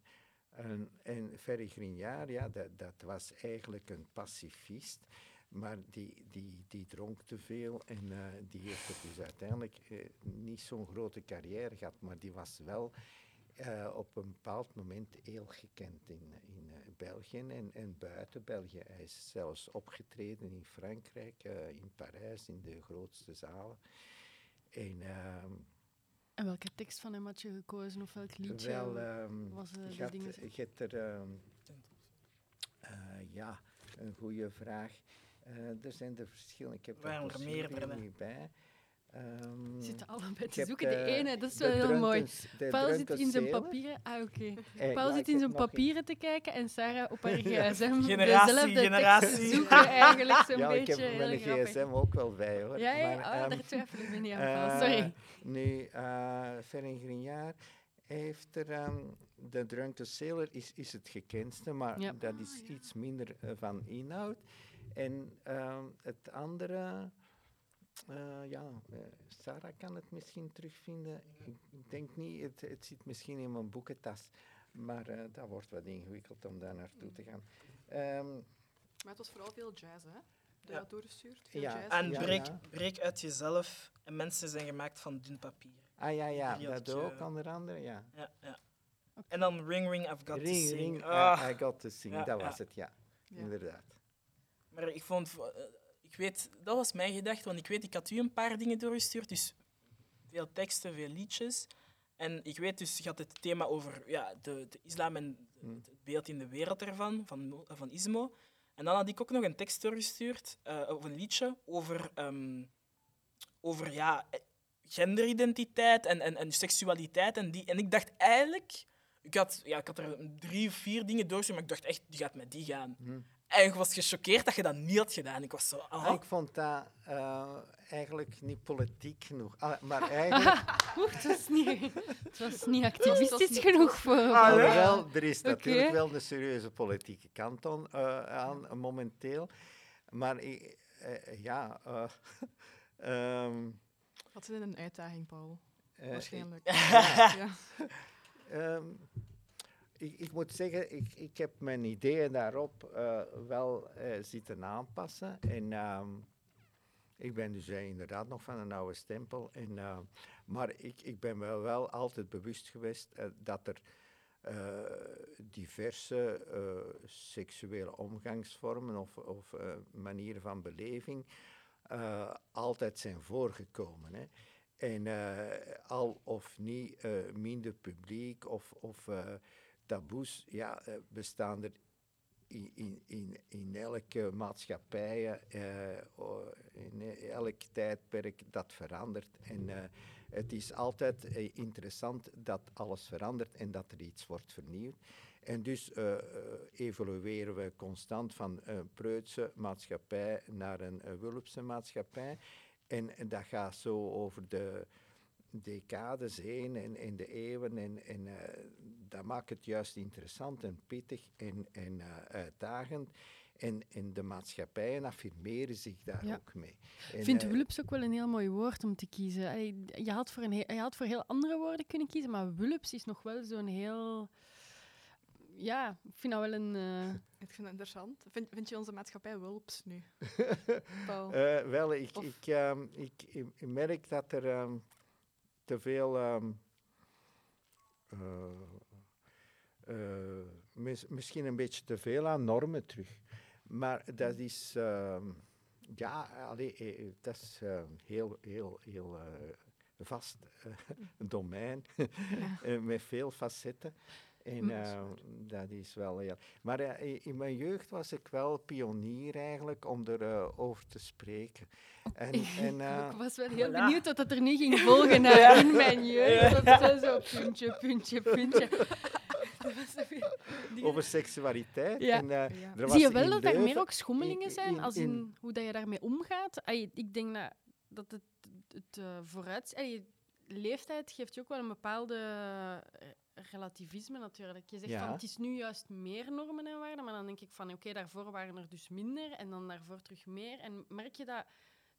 En, en Ferry Grignard, ja, dat, dat was eigenlijk een pacifist. Maar die, die, die dronk te veel en eh, die heeft dus uiteindelijk eh, niet zo'n grote carrière gehad. Maar die was wel eh, op een bepaald moment heel gekend in, in België en, en buiten België. Hij is zelfs opgetreden in Frankrijk, in Parijs, in de grootste zalen. En ehm, En welke tekst van hem had je gekozen of welk liedje? wel, ehm, was, je had- je er, ehm, eh, ja, een goede vraag. Eh, er zijn er verschillen. Ik heb er er meerdere? niet bij. Ehm, zitten allebei te heb zoeken. De de- ene, dat is de wel heel mooi. De Paul zit in zijn papieren. Ah, oké. Eh, Paul ja, zit in zijn papieren te kijken en Sarah op haar gsm. Generatie, dezelfde generatie. zoeken eigenlijk zo'n Ja, ik beetje. heb mijn gsm ook wel bij hoor. Ja, ja, Maar, oh, ehm, daar twijfel ik me niet aan, Paul. eh, Sorry. Nu, uh, Ferenc Grignard heeft er... ehm, de Drunken Sailor is, is het gekendste, maar Ja. dat is iets minder eh, van inhoud. En ehm, het andere... eh, ja, eh, Sarah kan het misschien terugvinden. Ik, denk niet, het, het zit misschien in mijn boekentas. Maar eh, dat wordt wat ingewikkeld om daar naartoe te gaan. Ehm, Maar het was vooral veel jazz, hè? Dat je Ja. doorgestuurd. Veel Ja. jazz. En Ja, breek, breek uit jezelf. En mensen zijn gemaakt van dun papier. ah ja, ja, dat ik, ook onder andere, ja. Ja, ja. En dan Ring Ring, I've Got to Ring, Sing. ring, Ah. I, I got to sing, Ja, dat ja. was het, ja. Ja. Inderdaad. Maar ik vond... eh, Ik weet... Dat was mijn gedachte, want ik weet, ik had u een paar dingen doorgestuurd. Dus veel teksten, veel liedjes. En ik weet dus, je had het thema over ja, de, de islam en Hmm. het beeld in de wereld ervan, van, Mo- van Ismo. En dan had ik ook nog een tekst doorgestuurd, eh, of een liedje, over, ehm, over ja, eh, genderidentiteit en, en, en seksualiteit. En, die, en ik dacht eigenlijk... Ik had, ja, ik had er drie of vier dingen doorgestuurd, maar ik dacht echt, die gaat met die gaan. Hm. En ik was gechoqueerd dat je dat niet had gedaan. Ik was zo... Ah, ah. Ik vond dat eh, eigenlijk niet politiek genoeg. Ah, maar eigenlijk, Oeh, het was niet, het was niet activistisch niet- genoeg voor... Ah, ja? wel, er is natuurlijk wel een serieuze politieke kant aan, eh, aan eh, momenteel. Maar ik- ja, eh, ehm, Wat is een uitdaging, Paul? Waarschijnlijk. ja. ja. Ehm, ik, moet zeggen, ik, ik heb mijn ideeën daarop eh, wel eh, zitten aanpassen. En ehm, ik ben dus eh, inderdaad nog van een oude stempel. En, maar ik, ik ben me wel altijd bewust geweest dat er diverse seksuele omgangsvormen of, of manieren van beleving altijd zijn voorgekomen. Hè. En al of niet minder publiek of, of taboes, ja, eh, bestaan er in, in, in, in elke maatschappij, eh, in elk tijdperk dat verandert. En eh, het is altijd interessant dat alles verandert en dat er iets wordt vernieuwd. En dus evolueren we constant van een preutse maatschappij naar een wulpse maatschappij. En dat gaat zo over de decades heen en, en de eeuwen. En, en eh, dat maakt het juist interessant en pittig en, en eh, uitdagend. En, en de maatschappijen affirmeren zich daar Ja. ook mee. Ik vind eh, wulps ook wel een heel mooi woord om te kiezen. Allee, je, had voor een he- je had voor heel andere woorden kunnen kiezen, maar wulps is nog wel zo'n heel... Ja, ik vind dat wel een... eh, Ik vind het interessant. Vind, vind je onze maatschappij wulps nu? Paul? Eh, wel, ik, Of- ik, ehm, ik, ik, ik merk dat er ehm, te veel. ehm, eh, eh, mis- misschien een beetje te veel aan normen terug. Maar dat is. ehm, ja, allee, eh, dat is eh, heel, heel, heel vast domein met veel facetten. En Mm. eh, dat is wel heel. Maar eh, in mijn jeugd was ik wel pionier eigenlijk om erover over te spreken. En, en, eh, ik was wel heel voilà. benieuwd wat dat er nu ging volgen in mijn jeugd. Dat was zo, zo puntje, puntje, puntje. Over seksualiteit. Ja. En, eh, Ja. er Zie je wel dat daar meer ook schommelingen in- zijn, in- als in, in- hoe dat je daarmee omgaat? Ik denk dat, dat het, het eh, vooruit... leeftijd geeft je ook wel een bepaalde eh, relativisme natuurlijk. Je zegt Ja. van, het is nu juist meer normen en waarden, maar dan denk ik van, oké, daarvoor waren er dus minder en dan daarvoor terug meer. En merk je dat,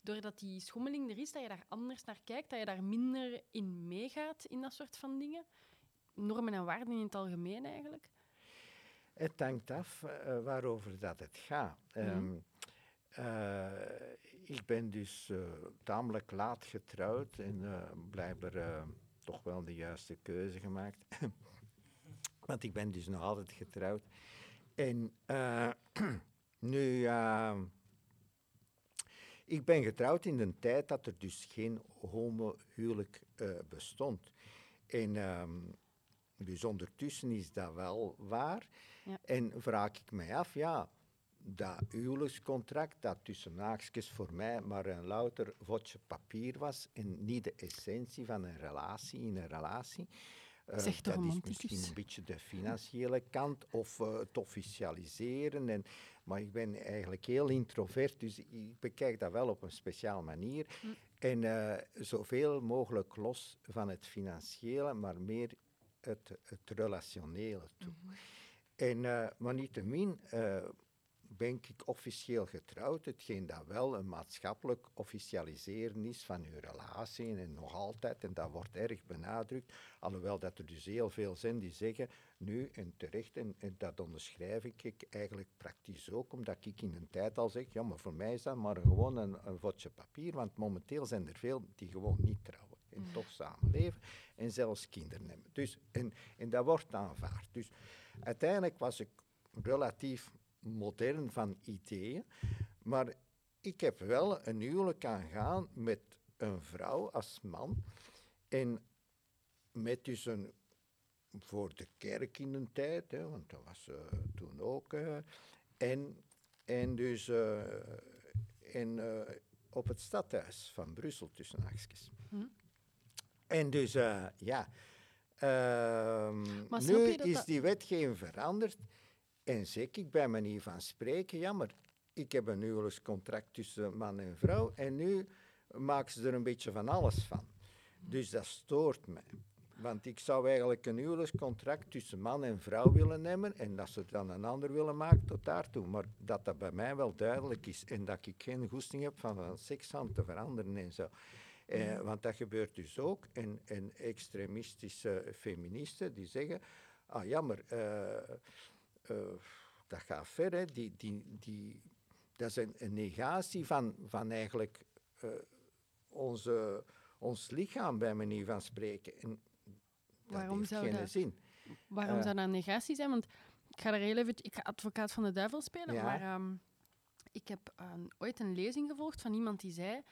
doordat die schommeling er is, dat je daar anders naar kijkt, dat je daar minder in meegaat in dat soort van dingen? Normen en waarden in het algemeen eigenlijk? Het hangt af eh, waarover dat het gaat. Mhm. Ehm, eh, ik ben dus eh, tamelijk laat getrouwd en blijkbaar toch wel de juiste keuze gemaakt. Want ik ben dus nog altijd getrouwd. En eh, nu, eh, ik ben getrouwd in een tijd dat er dus geen homohuwelijk eh, bestond. En ehm, dus ondertussen is dat wel waar. Ja. En vraag ik mij af, ja, dat huwelijkscontract dat tussen haakjes voor mij maar een louter vodje papier was en niet de essentie van een relatie in een relatie. eh, dat is misschien een beetje de financiële kant of eh, het officialiseren. En, maar ik ben eigenlijk heel introvert, dus ik bekijk dat wel op een speciaal manier. En eh, zoveel mogelijk los van het financiële, maar meer het, het relationele toe. En, eh, maar niettemin eh ben ik officieel getrouwd, hetgeen dat wel een maatschappelijk officialiseren is van uw relatie en nog altijd, en dat wordt erg benadrukt, alhoewel dat er dus heel veel zijn die zeggen, nu en terecht, en, en dat onderschrijf ik, eigenlijk praktisch ook, omdat ik in een tijd al zeg, ja, maar voor mij is dat maar gewoon een, een vodje papier, want momenteel zijn er veel die gewoon niet trouwen en toch samenleven en zelfs kinderen hebben. Dus, en, en dat wordt aanvaard. Dus uiteindelijk was ik relatief modern van ideeën, maar ik heb wel een huwelijk aangaan met een vrouw als man en met dus een voor de kerk in een tijd, hè, want dat was eh, toen ook, eh, en, en dus eh, en, op het stadhuis van Brussel tussen haakjes. Hm. En dus, ja, ehm, nu is dat- die wetgeving veranderd en zeg ik bij manier van spreken, ja, maar ik heb een huwelijkscontract tussen man en vrouw en nu maken ze er een beetje van alles van. Dus dat stoort mij. Want ik zou eigenlijk een huwelijkscontract tussen man en vrouw willen hebben en dat ze dan een ander willen maken tot daartoe. Maar dat dat bij mij wel duidelijk is en dat ik geen goesting heb van van seks aan te veranderen en zo. Eh, want dat gebeurt dus ook. En, en extremistische feministen die zeggen, ah ja, maar eh, dat gaat ver, hè. Die, die, die, dat is een, een negatie van, van eigenlijk eh, onze, ons lichaam, bij manier van spreken. En dat Waarom heeft zou geen dat- zin. Waarom Eh. zou dat een negatie zijn? Want ik ga er heel even... Ik ga advocaat van de duivel spelen, Ja. maar ehm, ik heb eh, ooit een lezing gevolgd van iemand die zei...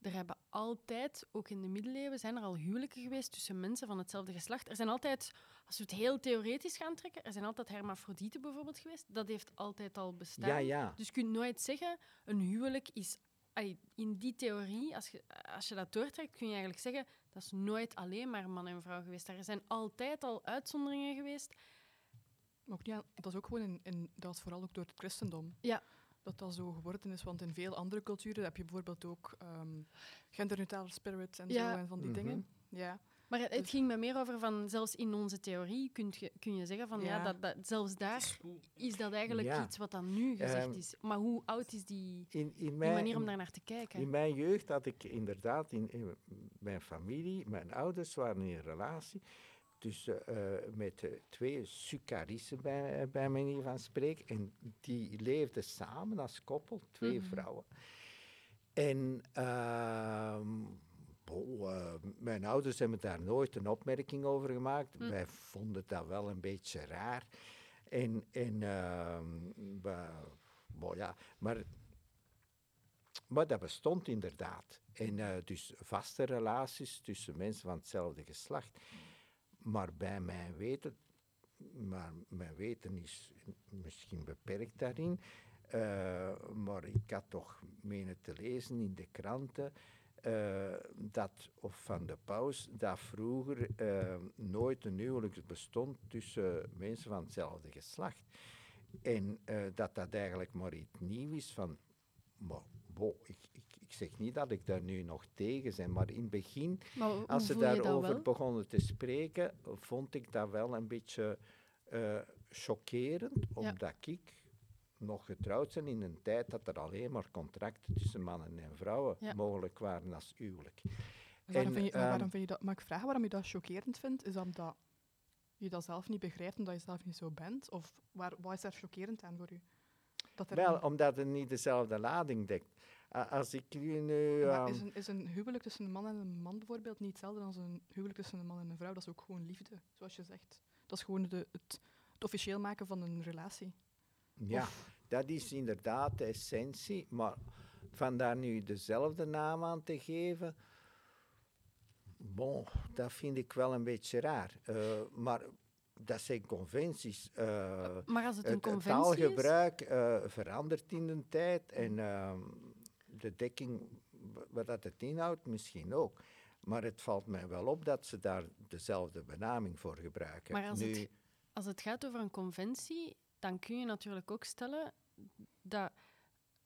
Er hebben altijd, ook in de middeleeuwen, zijn er al huwelijken geweest tussen mensen van hetzelfde geslacht. Er zijn altijd, als we het heel theoretisch gaan trekken, er zijn altijd hermafrodieten bijvoorbeeld geweest. Dat heeft altijd al bestaan. Ja, ja. Dus je kunt nooit zeggen, een huwelijk is... in die theorie, als je, als je dat doortrekt, kun je eigenlijk zeggen, dat is nooit alleen maar man en vrouw geweest. Er zijn altijd al uitzonderingen geweest. Maar ook niet aan- dat is ook gewoon in, in, dat is vooral ook door het christendom. Ja. Dat dat zo geworden is, want in veel andere culturen heb je bijvoorbeeld ook ehm genderneutrale spirits en Ja. zo en van die Mhm. dingen. Ja. Maar het, Dus- ging me meer over van, zelfs in onze theorie kun je, kun je zeggen van, ja, Ja. dat, dat, zelfs daar is dat eigenlijk Ja. iets wat dan nu gezegd Ehm, is. Maar hoe oud is die, In, in die manier om daar naar te kijken? In mijn jeugd had ik inderdaad in, in mijn familie, mijn ouders waren in een relatie tussen, eh, met eh, twee sucarissen bij, bij manier van spreken. En die leefden samen als koppel, twee Mhm. vrouwen. En ehm, eh, mijn ouders hebben daar nooit een opmerking over gemaakt. Hm. Wij vonden dat wel een beetje raar. En, en bo, ja, maar maar dat bestond inderdaad. En eh, dus vaste relaties tussen mensen van hetzelfde geslacht. Maar bij mijn weten, maar mijn weten is misschien beperkt daarin, eh, maar ik had toch menen te lezen in de kranten eh, dat, of van de paus, dat vroeger eh, nooit een huwelijk bestond tussen mensen van hetzelfde geslacht. En eh, dat dat eigenlijk maar iets nieuws is van, maar ik, ik, ik zeg niet dat ik daar nu nog tegen ben, maar in het begin, Maar als ze daarover begonnen te spreken, vond ik dat wel een beetje chockerend, omdat ik nog getrouwd ben in een tijd dat er alleen maar contracten tussen mannen en vrouwen Ja. mogelijk waren als huwelijk. En waarom, En, vind je, maar waarom ehm, vind je dat, mag ik vragen waarom je dat chockerend vindt? Is dat omdat je dat zelf niet begrijpt omdat je zelf niet zo bent? Of waar, wat is daar chockerend aan voor u? Dat er Wel, een- omdat het niet dezelfde lading dekt. Als ik nu... ehm, is, een, is een huwelijk tussen een man en een man bijvoorbeeld niet hetzelfde als een huwelijk tussen een man en een vrouw? Dat is ook gewoon liefde, zoals je zegt. Dat is gewoon de, het, het officieel maken van een relatie. Ja, dat is inderdaad de essentie. Maar van daar nu dezelfde naam aan te geven, bon, dat vind ik wel een beetje raar. Eh, maar dat zijn conventies. Eh, Maar als het een het, conventie taalgebruik eh, verandert in de tijd en ehm, de dekking, wa- wat dat het inhoudt, misschien ook. Maar het valt mij wel op dat ze daar dezelfde benaming voor gebruiken. Maar als nu, het, als het gaat over een conventie, dan kun je natuurlijk ook stellen dat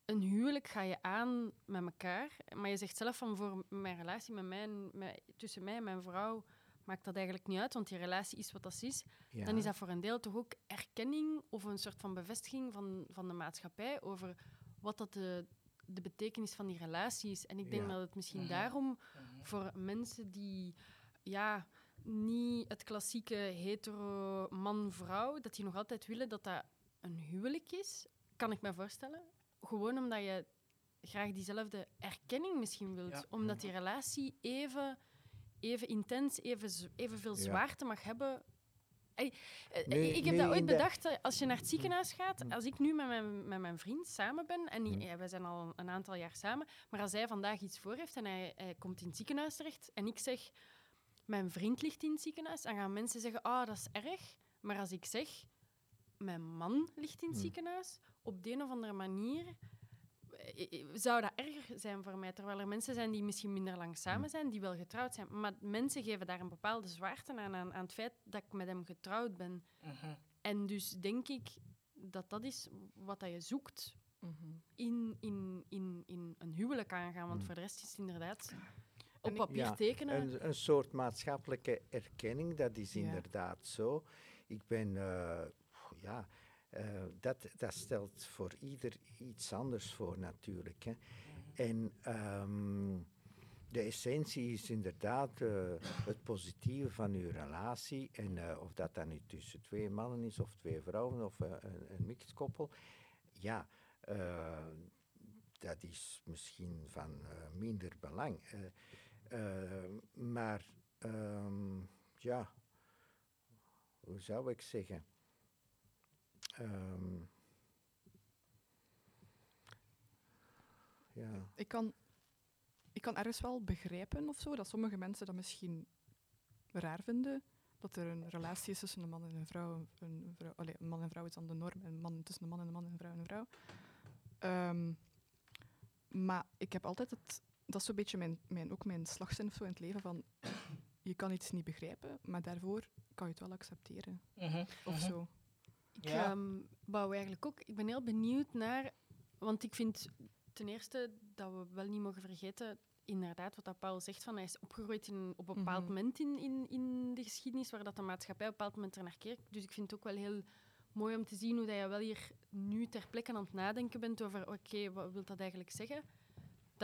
een huwelijk ga je aan met elkaar. Maar je zegt zelf van voor mijn relatie met mij, en- met, tussen mij en mijn vrouw maakt dat eigenlijk niet uit, want die relatie is wat dat is. ja, Dan is dat voor een deel toch ook erkenning of een soort van bevestiging van, van de maatschappij over wat dat de, de betekenis van die relatie is. En ik denk Ja. dat het misschien Mhm. daarom Mhm. voor mensen die ja, niet het klassieke hetero man-vrouw, dat die nog altijd willen dat dat een huwelijk is, kan ik me voorstellen. Gewoon omdat je graag diezelfde erkenning misschien wilt. Ja. Omdat die relatie even, even intens, even, evenveel Ja. zwaarte mag hebben. Eh, ik heb dat ooit de- bedacht, eh, als je naar het ziekenhuis gaat, als ik nu met mijn, met mijn vriend samen ben, en ja, wij zijn al een, een aantal jaar samen, maar als hij vandaag iets voor heeft en hij, hij komt in het ziekenhuis terecht en ik zeg, mijn vriend ligt in het ziekenhuis, dan gaan mensen zeggen, ah, dat is erg. Maar als ik zeg, mijn man ligt in het Hmm. ziekenhuis, op de een of andere manier eh, eh, zou dat erger zijn voor mij. Terwijl er mensen zijn die misschien minder lang samen zijn, die wel getrouwd zijn. Maar mensen geven daar een bepaalde zwaarte aan, aan, aan het feit dat ik met hem getrouwd ben. Mhm. En dus denk ik dat dat is wat dat je zoekt in, in, in, in een huwelijk aangaan. Want Hmm. voor de rest is het inderdaad op papier Ja, tekenen. een, een soort maatschappelijke erkenning, dat is Ja. inderdaad zo. Ik ben, eh, ja, eh, dat, dat stelt voor ieder iets anders voor natuurlijk. Hè. En ehm, de essentie is inderdaad eh, het positieve van uw relatie. En of dat dan nu tussen twee mannen is, of twee vrouwen, of een, een mixed koppel. Ja, dat is misschien van minder belang. Eh, maar ehm, ja, hoe zou ik zeggen? Ehm, ja, Ik kan, ik kan ergens wel begrijpen of zo, dat sommige mensen dat misschien raar vinden. Dat er een relatie is tussen een man en een vrouw. Een, vrouw allee, een man en vrouw is dan de norm. En een man, tussen een man en een man en een vrouw en een vrouw. Ehm, maar ik heb altijd het... Dat is zo'n beetje mijn, mijn, ook mijn slagzin of zo in het leven van... Je kan iets niet begrijpen, maar daarvoor kan je het wel accepteren. Mhm. Of Mhm. zo. Ik Ja. ehm, wou eigenlijk ook... Ik ben heel benieuwd naar... Want ik vind ten eerste dat we wel niet mogen vergeten... Inderdaad, wat dat Paul zegt, van hij is opgegroeid in, op een bepaald Mhm. moment in, in, in de geschiedenis, waar dat de maatschappij op een bepaald moment er naar keert. Dus ik vind het ook wel heel mooi om te zien hoe dat je wel hier nu ter plekke aan het nadenken bent over, oké, wat wil dat eigenlijk zeggen?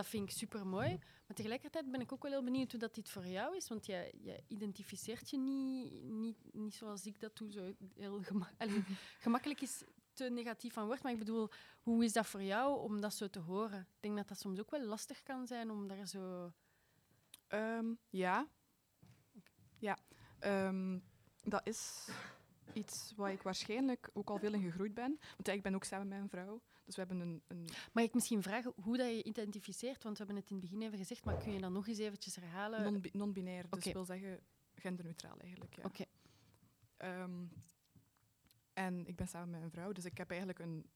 Dat vind ik super mooi. Maar tegelijkertijd ben ik ook wel heel benieuwd hoe dat dit voor jou is. Want je, je identificeert je niet, niet, niet zoals ik dat doe, zo heel Allee, gemakkelijk is te negatief van woord. Maar ik bedoel, hoe is dat voor jou om dat zo te horen? Ik denk dat dat soms ook wel lastig kan zijn om daar zo... Ehm, ja. Ja. Ehm, dat is iets waar ik waarschijnlijk ook al veel in gegroeid ben. Want ja, ik ben ook samen met een vrouw. Dus we hebben een... een Mag ik misschien vragen hoe dat je identificeert? Want we hebben het in het begin even gezegd, maar kun je dat nog eens eventjes herhalen? non- non-binair, dus Oké. wil zeggen genderneutraal eigenlijk. Ja. Oké. Ehm, en ik ben samen met een vrouw, dus ik heb eigenlijk een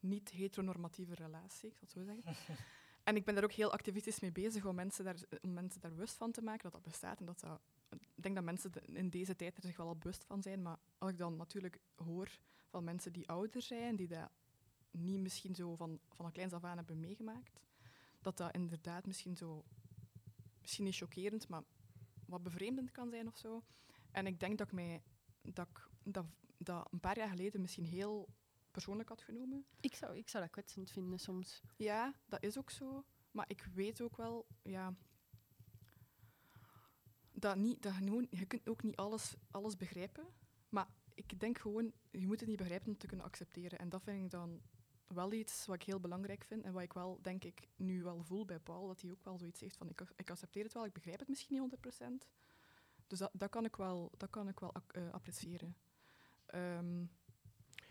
niet-heteronormatieve relatie, ik zal het zo zeggen. en ik ben daar ook heel activistisch mee bezig om mensen, daar, om mensen daar bewust van te maken dat dat bestaat. En dat dat, ik denk dat mensen in deze tijd er zich wel al bewust van zijn, maar als ik dan natuurlijk hoor van mensen die ouder zijn, die dat niet misschien zo van, van een kleins af aan hebben meegemaakt, dat dat inderdaad misschien zo, misschien niet chockerend, maar wat bevreemdend kan zijn of zo. En ik denk dat ik mij dat, ik, dat, dat een paar jaar geleden misschien heel persoonlijk had genomen. Ik zou, ik zou dat kwetsend vinden soms. Ja, dat is ook zo. Maar ik weet ook wel, ja, dat, niet, dat je, gewoon- je kunt ook niet alles, alles begrijpen. Maar ik denk gewoon, je moet het niet begrijpen om te kunnen accepteren. En dat vind ik dan wel iets wat ik heel belangrijk vind. En wat ik wel, denk ik, nu wel voel bij Paul. Dat hij ook wel zoiets heeft van, ik, ik accepteer het wel, ik begrijp het misschien niet 100%. Dus dat, dat kan ik wel, dat kan ik wel eh, appreciëren. Ehm,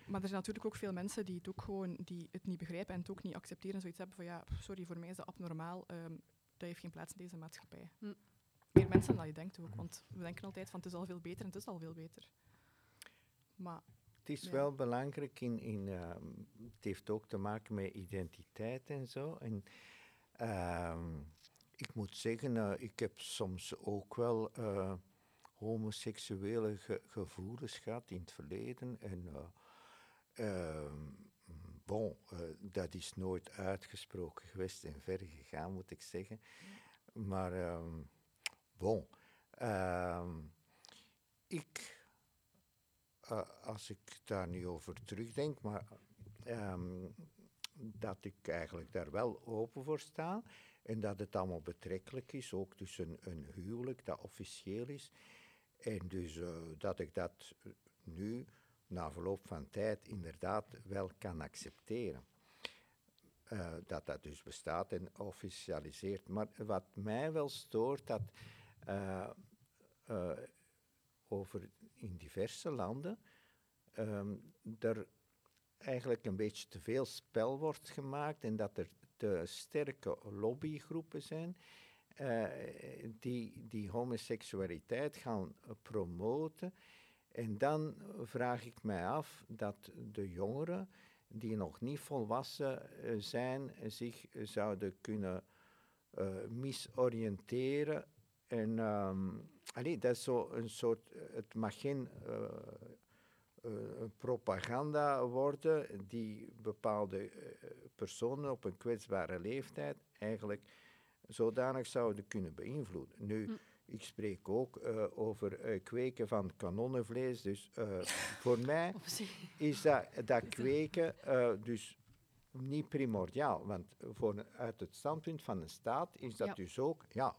maar er zijn natuurlijk ook veel mensen die het ook gewoon die het niet begrijpen en het ook niet accepteren. Zoiets hebben van ja, sorry, voor mij is dat abnormaal. ehm, dat heeft geen plaats in deze maatschappij. Hm. Meer mensen dan je denkt ook, want we denken altijd van het is al veel beter en het is al veel beter. Maar Het is Ja. wel belangrijk in, in ehm, het heeft ook te maken met identiteit en zo. En ehm, ik moet zeggen, eh, ik heb soms ook wel eh, homoseksuele ge- gevoelens gehad in het verleden. En eh, ehm, bon, dat is nooit uitgesproken geweest en ver gegaan, moet ik zeggen. Maar bon, ik eh, als ik daar nu over terugdenk, maar ehm, dat ik eigenlijk daar wel open voor sta en dat het allemaal betrekkelijk is, ook tussen een huwelijk dat officieel is. En dus eh, dat ik dat nu, na verloop van tijd, inderdaad wel kan accepteren. Eh, dat dat dus bestaat en officialiseert. Maar wat mij wel stoort, dat over in diverse landen ehm, er eigenlijk een beetje te veel spel wordt gemaakt en dat er te sterke lobbygroepen zijn eh, die, die homoseksualiteit gaan promoten. En dan vraag ik mij af dat de jongeren die nog niet volwassen eh, zijn, zich zouden kunnen eh, misoriënteren. En allee, dat is zo een soort, het mag geen eh, eh, propaganda worden die bepaalde eh, personen op een kwetsbare leeftijd eigenlijk zodanig zouden kunnen beïnvloeden. Nu, Hm. ik spreek ook over kweken van kanonnenvlees, dus voor mij is dat, dat kweken dus niet primordiaal. Want voor, uit het standpunt van een staat is dat Ja. dus ook, ja,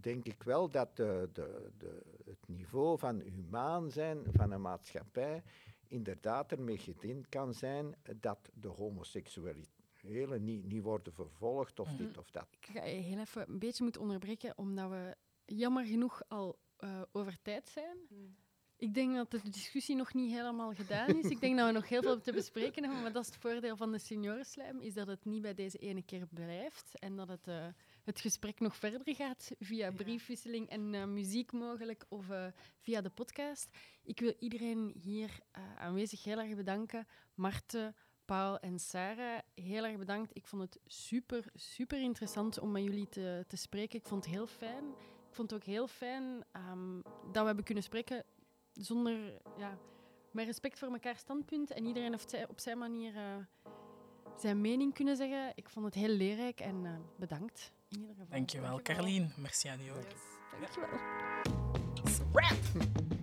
denk ik wel dat de, de, de, het niveau van humaan zijn van een maatschappij inderdaad ermee gediend kan zijn dat de homoseksuelen niet, niet worden vervolgd of dit of dat. Ik ga je heel even een beetje moeten onderbreken, omdat we jammer genoeg al eh, over tijd zijn. Ik denk dat de discussie nog niet helemaal gedaan is. Ik denk dat we nog heel veel te bespreken hebben, maar dat is het voordeel van de seniorenslijm, is dat het niet bij deze ene keer blijft en dat het, eh, het gesprek nog verder gaat via briefwisseling en eh, muziek mogelijk of eh, via de podcast. Ik wil iedereen hier eh, aanwezig heel erg bedanken. Marten, Paul en Sarah, heel erg bedankt. Ik vond het super, super interessant om met jullie te, te spreken. Ik vond het heel fijn. Ik vond het ook heel fijn ehm, dat we hebben kunnen spreken zonder, ja, met respect voor elkaar standpunt. En iedereen heeft op zijn manier zijn mening kunnen zeggen. Ik vond het heel leerrijk en bedankt. In ieder geval. Dankjewel, Dankjewel. Carlien. Merci aan u ook. yes. Dankjewel. Wrap.